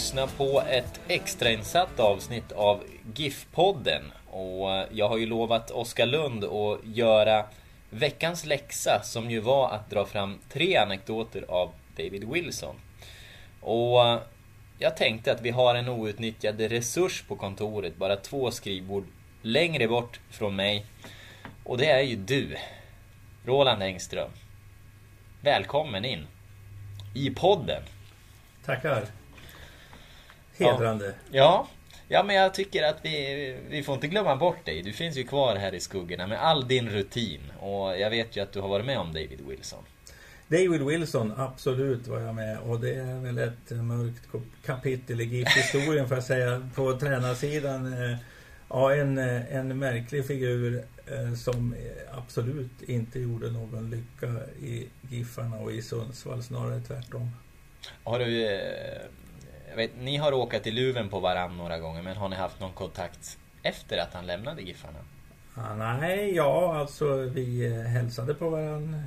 Lyssna på ett extrainsatt avsnitt av GIF-podden. Och eh, jag har ju lovat Oskar Lund att göra veckans läxa som ju var att dra fram tre anekdoter av David Wilson. Och eh, jag tänkte att vi har en outnyttjad resurs på kontoret, bara två skrivbord längre bort från mig. Och det är ju du, Roland Engström. Välkommen in i podden. Tackar. Hedrande. Ja. ja. Men jag tycker att vi, vi får inte glömma bort dig. Du finns ju kvar här i skuggorna med all din rutin. Och jag vet ju att du har varit med om David Wilson. David Wilson, absolut var jag med. Och det är väl ett mörkt kapitel i GIF-historien får jag säga. På tränarsidan. Eh, ja, en, en märklig figur eh, som absolut inte gjorde någon lycka i Giffarna och i Sundsvall. Snarare tvärtom. Har du eh, vet, ni har åkat i luven på varann några gånger, men har ni haft någon kontakt efter att han lämnade Giffarna? Ah, nej, ja alltså vi eh, hälsade på varann,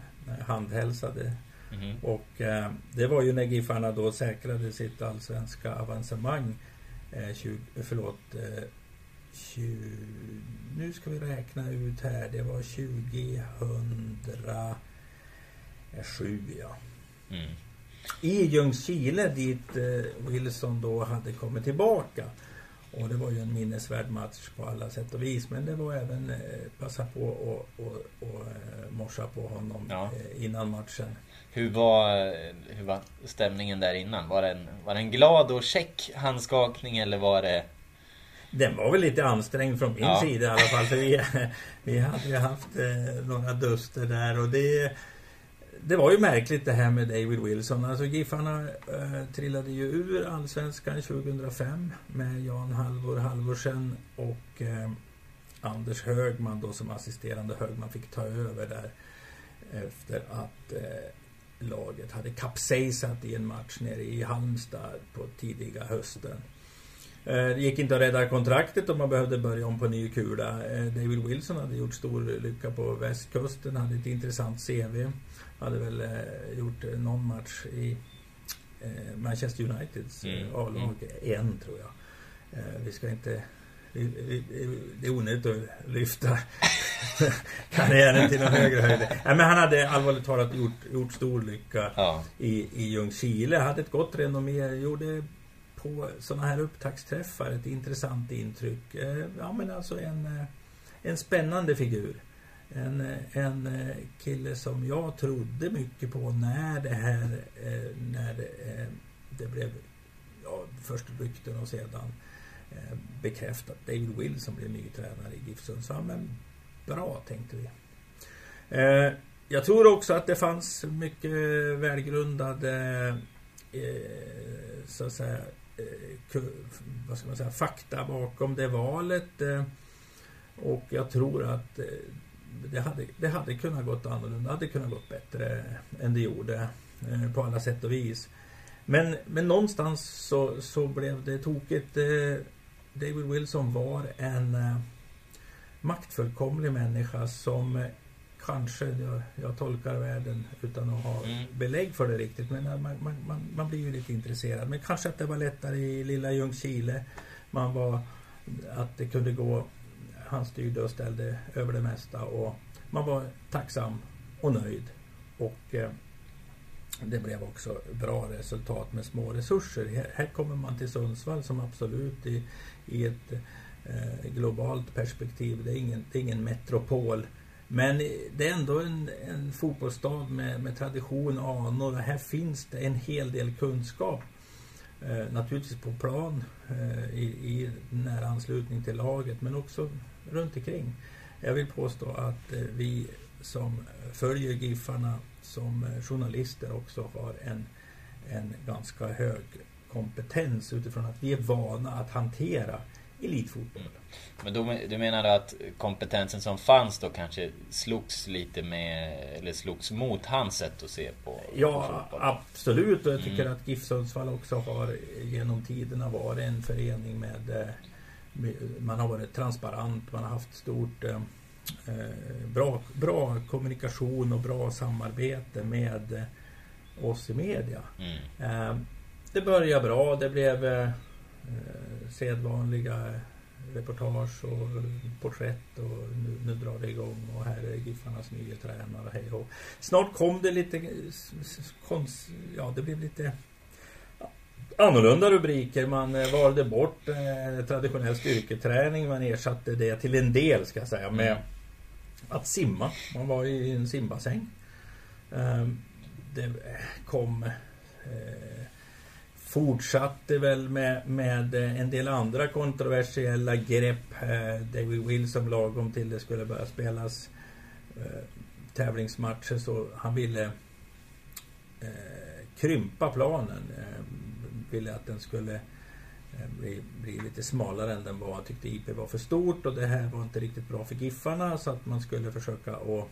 handhälsade. Mm. Och eh, det var ju när Giffarna då säkrade sitt allsvenska avancemang. Eh, 20, förlåt, eh, 20, nu ska vi räkna ut här. Det var 2007 ja. Mm i Ljungskile dit eh, Wilson då hade kommit tillbaka. Och det var ju en minnesvärd match på alla sätt och vis. Men det var även eh, passa på och, och, och eh, morsa på honom ja. eh, innan matchen. Hur var, eh, hur var stämningen där innan? Var det, en, var det en glad och check handskakning eller var det... Den var väl lite ansträngd från min ja. sida i alla fall. För vi, vi hade ju haft några duster där och det det var ju märkligt det här med David Wilson. Alltså Giffarna eh, trillade ju ur Allsvenskan 2005 med Jan Halvor Halvorsen och eh, Anders Högman då som assisterande Högman fick ta över där efter att eh, laget hade kapsejsat i en match nere i Halmstad på tidiga hösten. Eh, det gick inte att rädda kontraktet och man behövde börja om på ny kula. Eh, David Wilson hade gjort stor lycka på västkusten, hade ett intressant CV. Hade väl eh, gjort någon match i Manchester Uniteds mm. A-lag. Mm. En tror jag. Vi ska inte... Det är onödigt att lyfta karriären till någon högre höjd. men han hade allvarligt talat gjort, gjort stor lycka ja. i, i Ljungskile. Hade ett gott renommé. Gjorde på sådana här upptaktsträffar ett intressant intryck. Eh, ja men alltså en, eh, en spännande figur. En, en eh, kille som jag trodde mycket på när det här eh, när det, eh, det blev ja, först rykten och sedan bekräftat. David Wilson blev ny tränare i GIF Sundsvall. Men bra tänkte vi. Jag tror också att det fanns mycket välgrundade så att säga vad ska man säga, fakta bakom det valet. Och jag tror att det, hade, det hade kunnat gått annorlunda, det hade kunnat gått bättre än det gjorde eh, på alla sätt och vis. Men, men någonstans så, så blev det tokigt. Eh, David Wilson var en eh, maktfullkomlig människa som kanske, jag, jag, tolkar världen utan att ha mm. belägg för det riktigt, men man, man, man, man, blir ju lite intresserad. Men kanske att det var lättare i lilla Ljungskile. Man var, att det kunde gå, han styrde och ställde över det mesta och man var tacksam och nöjd. Och eh, det blev också bra resultat med små resurser. Här, här kommer man till Sundsvall som absolut i, i ett eh, globalt perspektiv, det är ingen, det är ingen metropol men det är ändå en, en fotbollsstad med, med tradition, anor. Här finns det en hel del kunskap. Eh, naturligtvis på plan eh, i, i nära anslutning till laget men också runt omkring. Jag vill påstå att eh, vi som följer Giffarna som journalister också har en, en ganska hög kompetens utifrån att vi är vana att hantera elitfotboll. Men då, du menar att kompetensen som fanns då kanske slogs lite med, eller slogs mot hans sätt att se på, ja, fotboll? Absolut. Och jag tycker mm. att GIF Sundsvall också har genom tiderna varit en förening med, eh, med man har varit transparent, man har haft stort eh, eh bra, bra kommunikation och bra samarbete med eh, oss i media. Mm. Det började bra, det blev sedvanliga reportage och porträtt och nu, nu drar det igång och här är Giffarnas nya tränare hej och Snart kom det lite konst, ja det blev lite annorlunda rubriker. Man eh, valde bort eh, traditionell styrketräning. Man ersatte det till en del ska jag säga med mm. att simma. Man var i en simbassäng. Ehm, eh, det kom eh, fortsatte väl med, med eh, en del andra kontroversiella grepp. Eh, David Wilson lagom till det skulle börja spelas tävlingsmatcher så han ville eh, krympa planen. Ehm, Ville att den skulle eh, bli, bli, lite smalare än den var. Han tyckte IP var för stort och det här var inte riktigt bra för Giffarna så att man skulle försöka att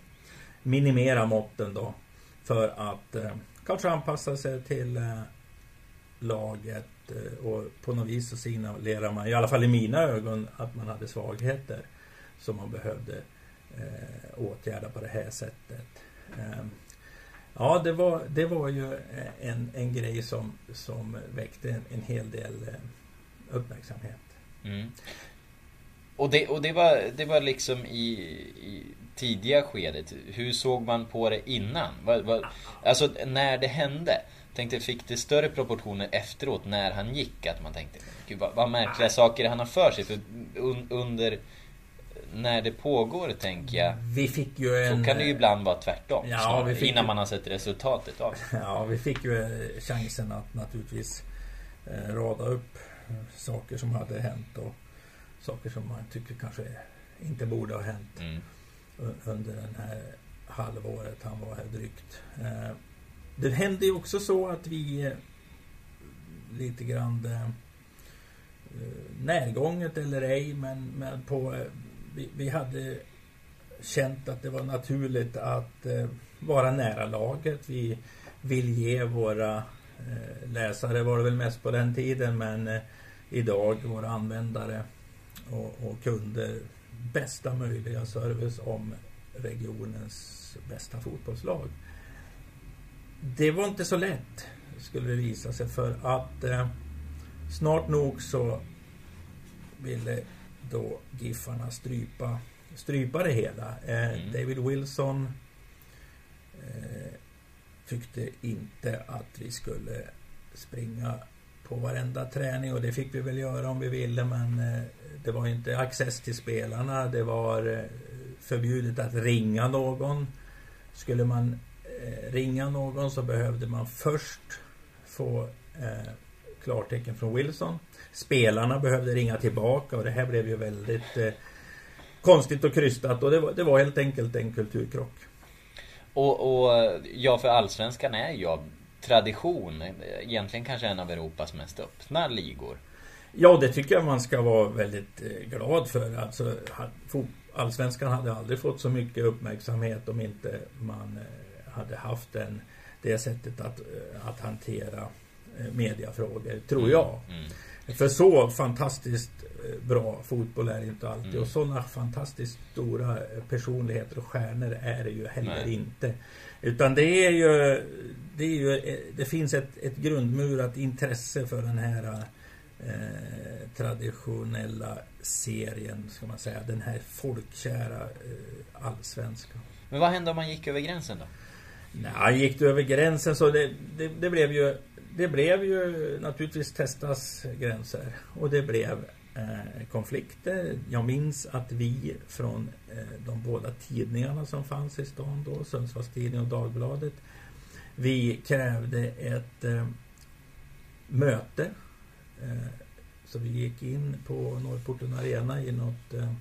minimera måtten då. För att eh, kanske anpassa sig till eh, laget eh, och på något vis så signalerar man, i alla fall i mina ögon, att man hade svagheter som man behövde eh, åtgärda på det här sättet. Ehm, Eh, ja, det var, det var ju en, en grej som, som väckte en, en hel del eh, uppmärksamhet. Mm. Och, det, och det, var, det var liksom i, i tidiga skedet. Hur såg man på det innan? Var, var, alltså när det hände tänkte, fick det större proportioner efteråt när han gick? Att man tänkte, gud vad, vad märkliga saker han har för sig. För un, under när det pågår, tänker jag. Vi fick ju en... Så kan det ju ibland vara tvärtom. Ja, vi fick innan man har sett resultatet av Ja, vi fick ju eh, chansen att naturligtvis eh, rada upp saker som hade hänt och saker som man tycker kanske inte borde ha hänt mm. under den här halvåret han var här drygt. Eh, det hände ju också så att vi eh, lite grann eh, närgånget eller ej men, men på eh, vi, vi, hade känt att det var naturligt att eh, vara nära laget. Vi vill ge våra eh, läsare, var det väl mest på den tiden, men eh, idag våra användare och, och, kunder bästa möjliga service om regionens bästa fotbollslag. Det var inte så lätt, skulle det visa sig, för att eh, snart nog så ville då Giffarna strypa, strypa det hela. Eh, mm. David Wilson eh, tyckte inte att vi skulle springa på varenda träning och det fick vi väl göra om vi ville men eh, det var inte access till spelarna. Det var eh, förbjudet att ringa någon. Skulle man Eh, ringa någon så behövde man först få eh, klartecken från Wilson. Spelarna behövde ringa tillbaka och det här blev ju väldigt eh, konstigt och krystat och det var, det var helt enkelt en kulturkrock. Och, och ja, för allsvenskan är ju av tradition egentligen kanske en av Europas mest öppna ligor. Ja, det tycker jag man ska vara väldigt eh, glad för. Alltså, allsvenskan hade aldrig fått så mycket uppmärksamhet om inte man eh, hade haft den, det sättet att, eh, att hantera mediafrågor, tror mm. jag. Mm. För så fantastiskt eh, bra fotboll är det inte alltid. Mm. Och sådana fantastiskt stora personligheter och stjärnor är det ju heller Nej. inte. Utan det är ju, det, är ju, det finns ett, ett grundmurat intresse för den här eh, traditionella serien, ska man säga. Den här folkkära eh, allsvenskan. Men vad hände om man gick över gränsen då? Nej, gick du över gränsen så det, det, det, blev ju det blev ju naturligtvis testas gränser och det blev eh, konflikter. Jag minns att vi från eh, de båda tidningarna som fanns i stan då, Sundsvalls tidning och Dagbladet. Vi krävde ett eh, möte. Eh, så vi gick in på Norrporten Arena i något, eh,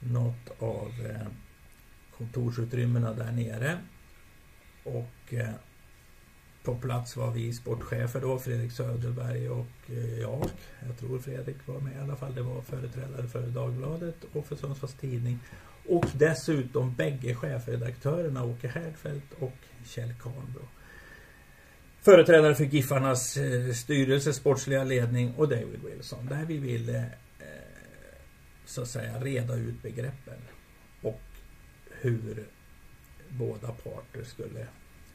något av eh, kontorsutrymmena där nere. Och eh, på plats var vi sportchefer då, Fredrik Söderberg och eh, jag. Jag tror Fredrik var med i alla fall. Det var företrädare för Dagbladet och för Sundsvalls Tidning. Och dessutom bägge chefredaktörerna Åke Härdfeldt och Kjell Karnbro. Företrädare för Giffarnas eh, styrelse, sportsliga ledning och David Wilson. Där vi ville eh, så att säga reda ut begreppen. Och hur båda parter skulle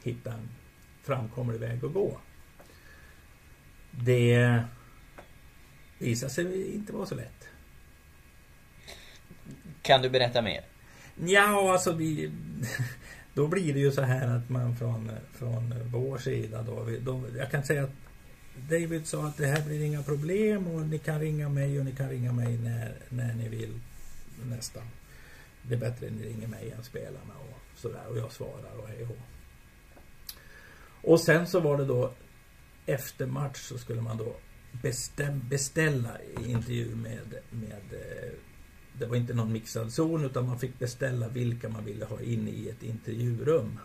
hitta en framkomlig väg att gå. Det visade sig inte vara så lätt. Kan du berätta mer? Ja, alltså vi... Då blir det ju så här att man från, från vår sida då, då... Jag kan säga att David sa att det här blir inga problem och ni kan ringa mig och ni kan ringa mig när, när ni vill nästan. Det är bättre att ni ringer mig än spelarna och sådär och jag svarar och hej och och sen så var det då efter match så skulle man då bestäm, beställa intervju med, med eh, det var inte någon mixad zon utan man fick beställa vilka man ville ha in i ett intervjurum.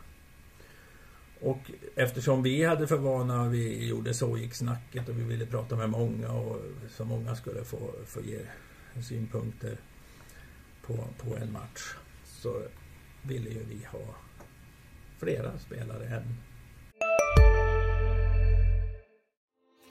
Och eftersom vi hade för vana, vi gjorde så gick snacket och vi ville prata med många och så många skulle få, få ge synpunkter på, på en match. Så ville ju vi ha flera spelare än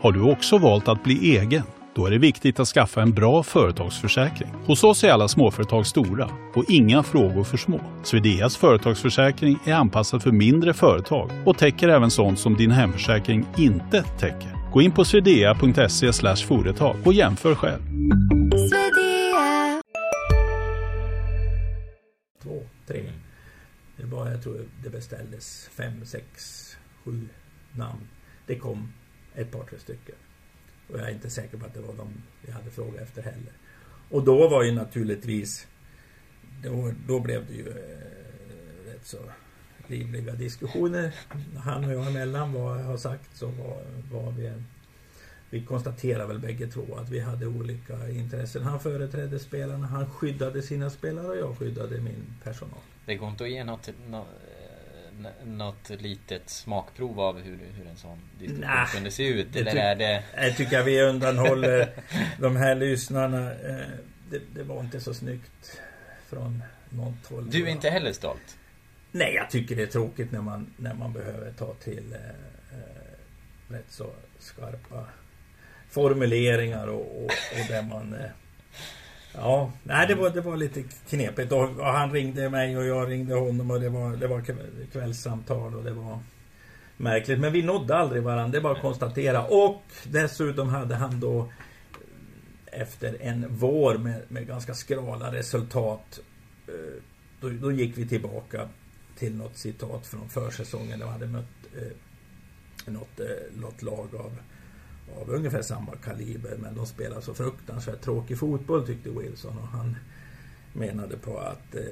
Har du också valt att bli egen? Då är det viktigt att skaffa en bra företagsförsäkring. Hos oss är alla småföretag stora och inga frågor för små. Swedeas företagsförsäkring är anpassad för mindre företag och täcker även sånt som din hemförsäkring inte täcker. Gå in på swedea.se företag och jämför själv. Två, tre. Det var, jag tror det beställdes fem, sex, sju namn. Det kom ett par, tre stycken. Och jag är inte säker på att det var de vi hade frågat efter heller. Och då var ju naturligtvis då, då blev det ju eh, rätt så livliga diskussioner han och jag emellan. Vad jag har sagt så var, var vi vi konstaterar väl bägge två att vi hade olika intressen. Han företrädde spelarna, han skyddade sina spelare och jag skyddade min personal. Det går inte att ge något, något, något litet smakprov av hur, hur en sån diskussion nah, kunde se ut? Eller är det... Jag tycker vi undanhåller de här lyssnarna. Eh, det, det, var inte så snyggt från något håll. Du är inte heller stolt? Nej, jag tycker det är tråkigt när man, när man behöver ta till eh, eh rätt så skarpa formuleringar och, och, och där man... Eh, ja, nej det var, det var lite knepigt. Och, och, han ringde mig och jag ringde honom och det var, det var kvällssamtal och det var märkligt. Men vi nådde aldrig varandra, det är bara att konstatera. Och dessutom hade han då efter en vår med, med ganska skrala resultat eh, då, då, gick vi tillbaka till något citat från försäsongen. De hade mött eh, något, eh, något lag av av ungefär samma kaliber men de spelar så fruktansvärt tråkig fotboll tyckte Wilson och han menade på att eh,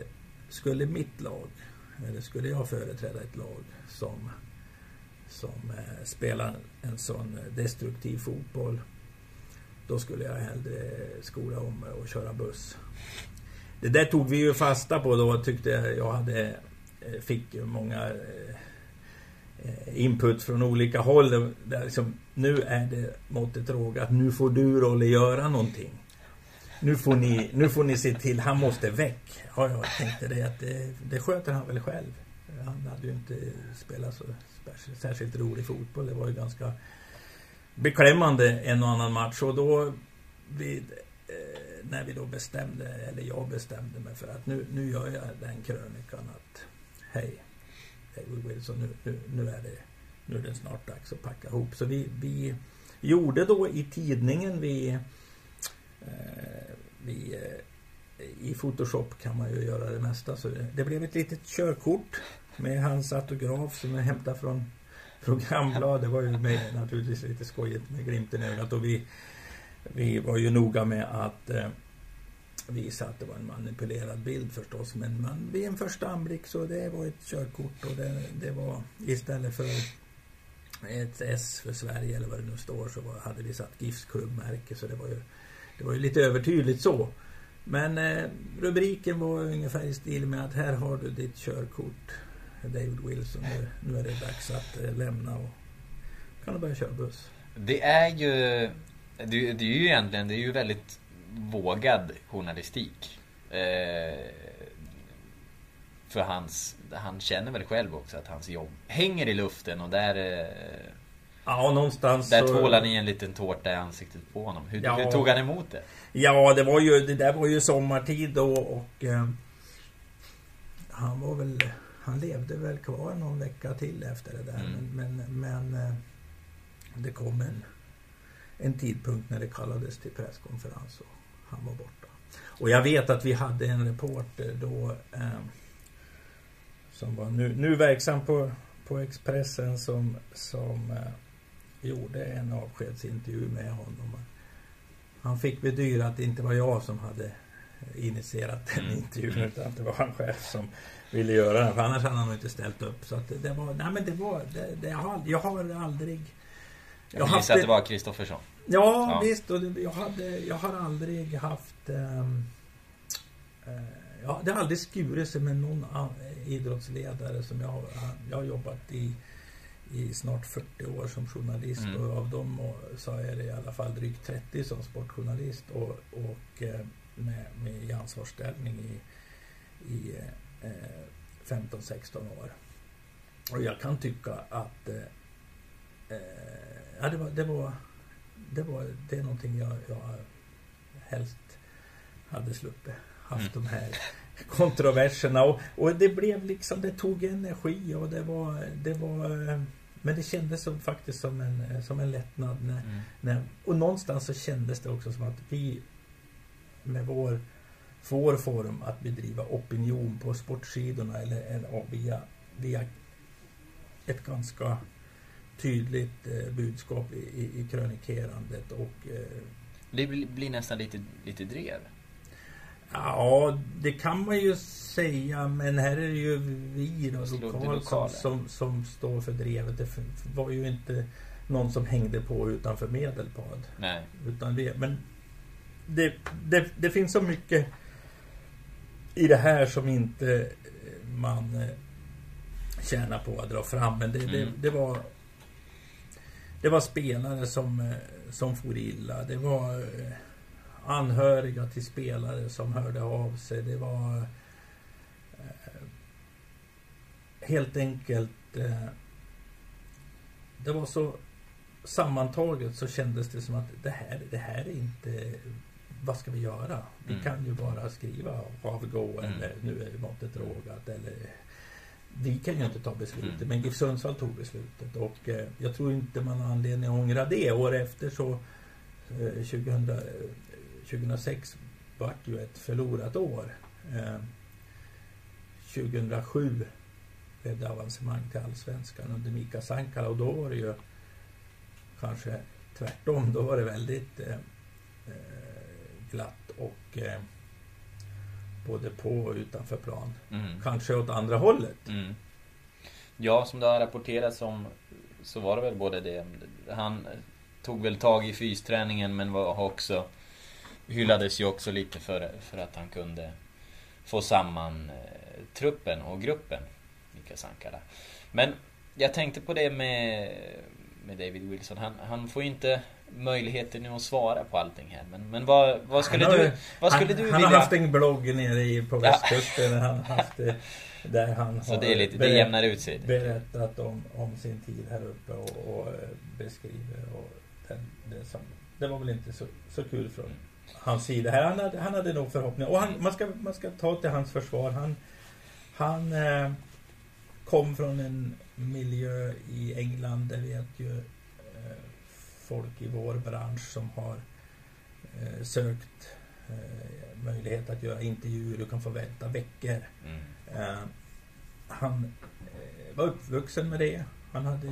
skulle mitt lag eller skulle jag företräda ett lag som som eh, spelar en sån destruktiv fotboll då skulle jag hellre skola om och köra buss. Det där tog vi ju fasta på då tyckte jag jag hade eh, fick många Eh, Eh, input från olika håll. Där liksom, nu är det måttet råga att nu får du Rolle göra någonting. Nu får, ni, nu får ni se till, han måste väck. Ja, jag tänkte det att det, det sköter han väl själv. Han hade ju inte spelat så särskilt rolig fotboll. Det var ju ganska beklämmande en och annan match. Och då vid, eh, när vi då bestämde, eller jag bestämde mig för att nu, nu gör jag den krönikan att hej, Eh, David Wilson, nu, nu, nu, är det, nu är det snart dags att packa ihop. Så vi, vi gjorde då i tidningen vi, eh, vi eh, i Photoshop kan man ju göra det mesta. Så det, det blev ett litet körkort med hans autograf som jag hämtade från programblad. Det var ju med, naturligtvis lite skojigt med glimten i ögat och vi, vi var ju noga med att eh, visa att det var en manipulerad bild förstås. Men man, vid en första anblick så det var ett körkort och det, det var istället för ett S för Sverige eller vad det nu står så var, hade vi satt GIFs klubbmärke så det var ju, det var ju lite övertydligt så. Men eh, rubriken var ungefär i stil med att här har du ditt körkort David Wilson. Nu, nu är det dags att eh, lämna och kan du börja köra buss. Det är ju det, det är ju egentligen det är ju väldigt vågad journalistik. Eh, för hans, han känner väl själv också att hans jobb hänger i luften och där... Eh, ja, någonstans Där så... tvålar ni en liten tårta i ansiktet på honom. Hur, ja. hur, tog han emot det? Ja, det var ju, det där var ju sommartid då och... Eh, han var väl... Han levde väl kvar någon vecka till efter det där. Mm. Men, men, men eh, det kom en, en tidpunkt när det kallades till presskonferens och han var borta. Och jag vet att vi hade en reporter då eh, som var nu, nu verksam på, på Expressen som, som eh, gjorde en avskedsintervju med honom. Han fick bedyra att det inte var jag som hade initierat den mm. intervjun utan att det var han själv som ville göra den. För annars hade han inte ställt upp. Så att det var, nej men det var, det, det, jag, har, jag har aldrig... Jag, jag gissar att det var Kristoffersson. Ja, ja, visst. Och jag, hade, jag har aldrig haft... Um, uh, ja, det har aldrig skurit sig med någon idrottsledare som jag. Jag har jobbat i, i snart 40 år som journalist mm. och av dem så är det i alla fall drygt 30 som sportjournalist och, och eh, med, med i ansvarsställning i, i eh, 15-16 år. Och jag kan tycka att eh, eh, ja, det var, det var det, var, det är någonting jag, jag helst hade sluppit. Haft mm. de här kontroverserna och, och det blev liksom, det tog energi och det var, det var men det kändes som, faktiskt som en, som en lättnad. När, mm. när, och någonstans så kändes det också som att vi med vår, vår form att bedriva opinion på sportsidorna eller, eller via, via ett ganska tydligt eh, budskap i, i, i krönikerandet och... Eh, det blir, nästan lite, lite drev? Ja, det kan man ju säga men här är det ju vi då, lokal, som, som, som, står för drevet. Det var ju inte någon som hängde på utanför Medelpad. Nej. Utan vi, men det, det, det finns så mycket i det här som inte man eh, tjänar på att dra fram. Men det, mm. det, det var det var spelare som, eh, som for illa. Det var eh, anhöriga till spelare som hörde av sig. Det var eh, helt enkelt eh, det var så sammantaget så kändes det som att det här, det här är inte vad ska vi göra? Vi mm. kan ju bara skriva avgå mm. eller nu är måttet rågat eller vi kan ju inte ta beslutet, mm. men GIF Sundsvall tog beslutet och eh, jag tror inte man har anledning att ångra det. År efter så eh, 2000, 2006 vart ju ett förlorat år. Eh, 2007 blev det avancemang till Allsvenskan under Mika Sankala och då var det ju kanske tvärtom. Då var det väldigt eh, eh glatt och eh, både på och utanför plan. Mm. Kanske åt andra hållet. Mm. Ja, som det har rapporterats om så var det väl både det. Han tog väl tag i fysträningen men var också hyllades ju också lite för, för att han kunde få samman eh, truppen och gruppen. Mika Sankara. Men jag tänkte på det med, med David Wilson. Han, han får inte möjligheter nu att svara på allting här. Men, men vad, vad skulle har, du, vad skulle han, du han vilja... har haft en blogg nere i, på västkusten. Ja. Han haft, där han Så det, är lite, det jämnar ut sig? Berättat om, om sin tid här uppe och, och eh, beskriver. Och den, det, som, det var väl inte så, så kul från hans sida. Här, han, hade, han hade nog förhoppningar. Och han, man, ska, man ska ta till hans försvar. Han, han eh, kom från en miljö i England. Där vet ju folk i vår bransch som har eh, sökt eh, möjlighet att göra intervjuer. Du kan få vänta veckor. Mm. Eh, han eh, var uppvuxen med det. Han hade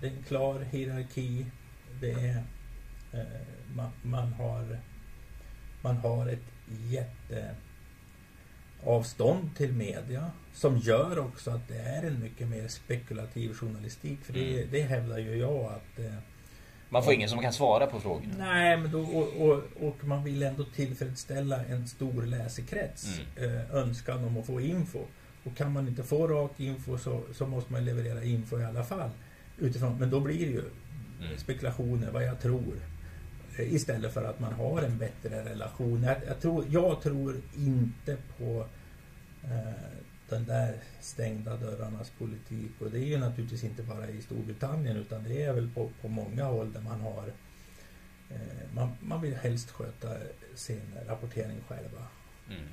det en klar hierarki. Det är, eh, man, man, har, man har ett jätteavstånd till media som gör också att det är en mycket mer spekulativ journalistik. För det, mm. det hävdar ju jag att eh, man får ingen som kan svara på frågorna. Nej, men då, och, och, och man vill ändå tillfredsställa en stor läsekrets mm. eh, önskan om att få info. Och kan man inte få rak info så, så måste man leverera info i alla fall. Utifrån, men då blir det ju mm. spekulationer, vad jag tror. Eh, istället för att man har en bättre relation. Jag, jag tror, jag tror inte på eh, den där stängda dörrarnas politik. Och det är ju naturligtvis inte bara i Storbritannien utan det är väl på, på många håll där man har eh, man, man vill helst sköta sin rapportering själva. Mm.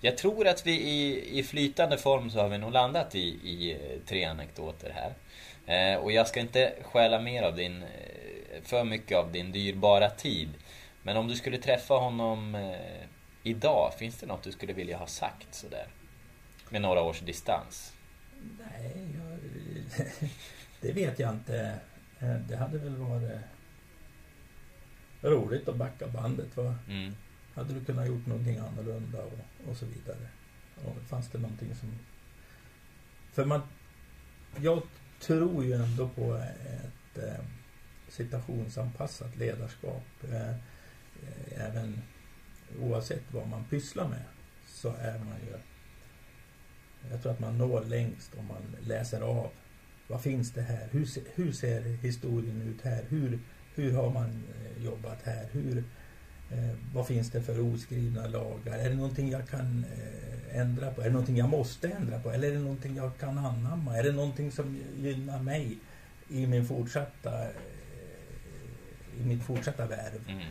Jag tror att vi i, i flytande form så har vi nog landat i, i eh, tre anekdoter här. Eh, och jag ska inte stjäla mer av din, eh, för mycket av din dyrbara tid. Men om du skulle träffa honom eh, idag, finns det något du skulle vilja ha sagt sådär? Med några års distans? Nej, jag, det vet jag inte. Eh, det hade väl varit roligt att backa bandet. Va? Mm. Hade du kunnat gjort någonting annorlunda och, och så vidare? Och fanns det någonting som... För man... Jag tror ju ändå på ett eh, situationsanpassat ledarskap. Eh, även oavsett vad man pysslar med så är man ju jag tror att man når längst om man läser av. Vad finns det här? Hur, hur ser historien ut här? Hur, hur har man eh, jobbat här? Hur, eh, vad finns det för oskrivna lagar? Är det någonting jag kan eh, ändra på? Är det någonting jag måste ändra på? Eller är det någonting jag kan anamma? Är det någonting som gynnar mig i min fortsatta eh, i mitt fortsatta värv? Mm.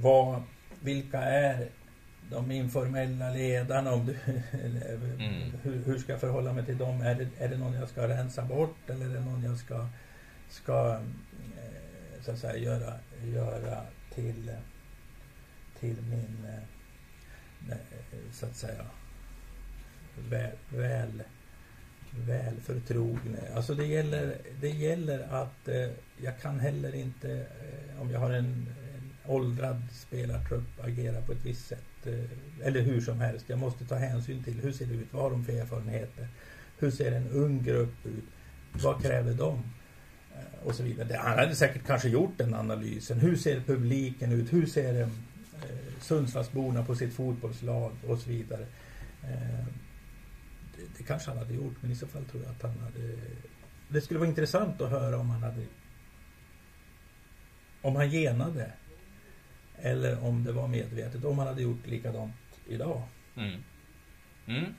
Vad, vilka är de informella ledarna, om du, mm. hur, hur, ska jag förhålla mig till dem? Är det, är det någon jag ska rensa bort eller är det någon jag ska, ska eh, så att säga, göra, göra till, till min, eh, så att säga, väl, väl, väl förtrogne. Alltså det gäller, det gäller att eh, jag kan heller inte, om jag har en, en åldrad spelartrupp, agera på ett visst sätt Eh, Eh, eller hur som helst. Jag måste ta hänsyn till hur ser det ut, vad har de för erfarenheter? Hur ser en ung grupp ut? Vad kräver de? Eh, och så vidare. Han hade säkert kanske gjort den analysen. Hur ser publiken ut? Hur ser eh, Sundsvallsborna på sitt fotbollslag? Och så vidare. Eh, det, det, kanske han hade gjort, men i så fall tror jag att han hade... Det skulle vara intressant att höra om han hade... Om han genade eller om det var medvetet. Om man hade gjort likadant idag. Mm. Mm.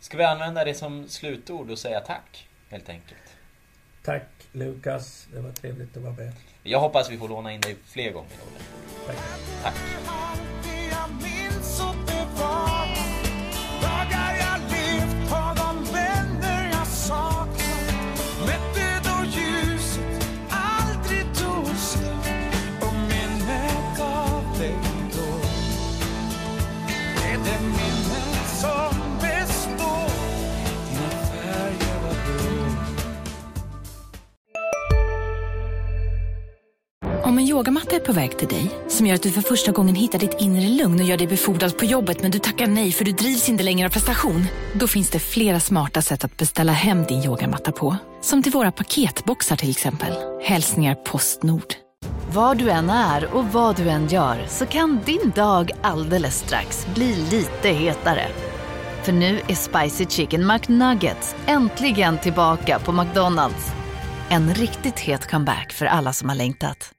Ska vi använda det som slutord och säga tack, helt enkelt? Tack Lukas, det var trevligt att vara med. Jag hoppas vi får låna in dig fler gånger. Tack. tack. Yogamatta är på väg till dig, som gör att du för första gången hittar ditt inre lugn och gör dig befordrad på jobbet men du tackar nej för du drivs inte längre av prestation. Då finns det flera smarta sätt att beställa hem din yogamatta på. Som till våra paketboxar till exempel. Hälsningar Postnord. Var du än är och vad du än gör så kan din dag alldeles strax bli lite hetare. För nu är Spicy Chicken McNuggets äntligen tillbaka på McDonalds. En riktigt het comeback för alla som har längtat.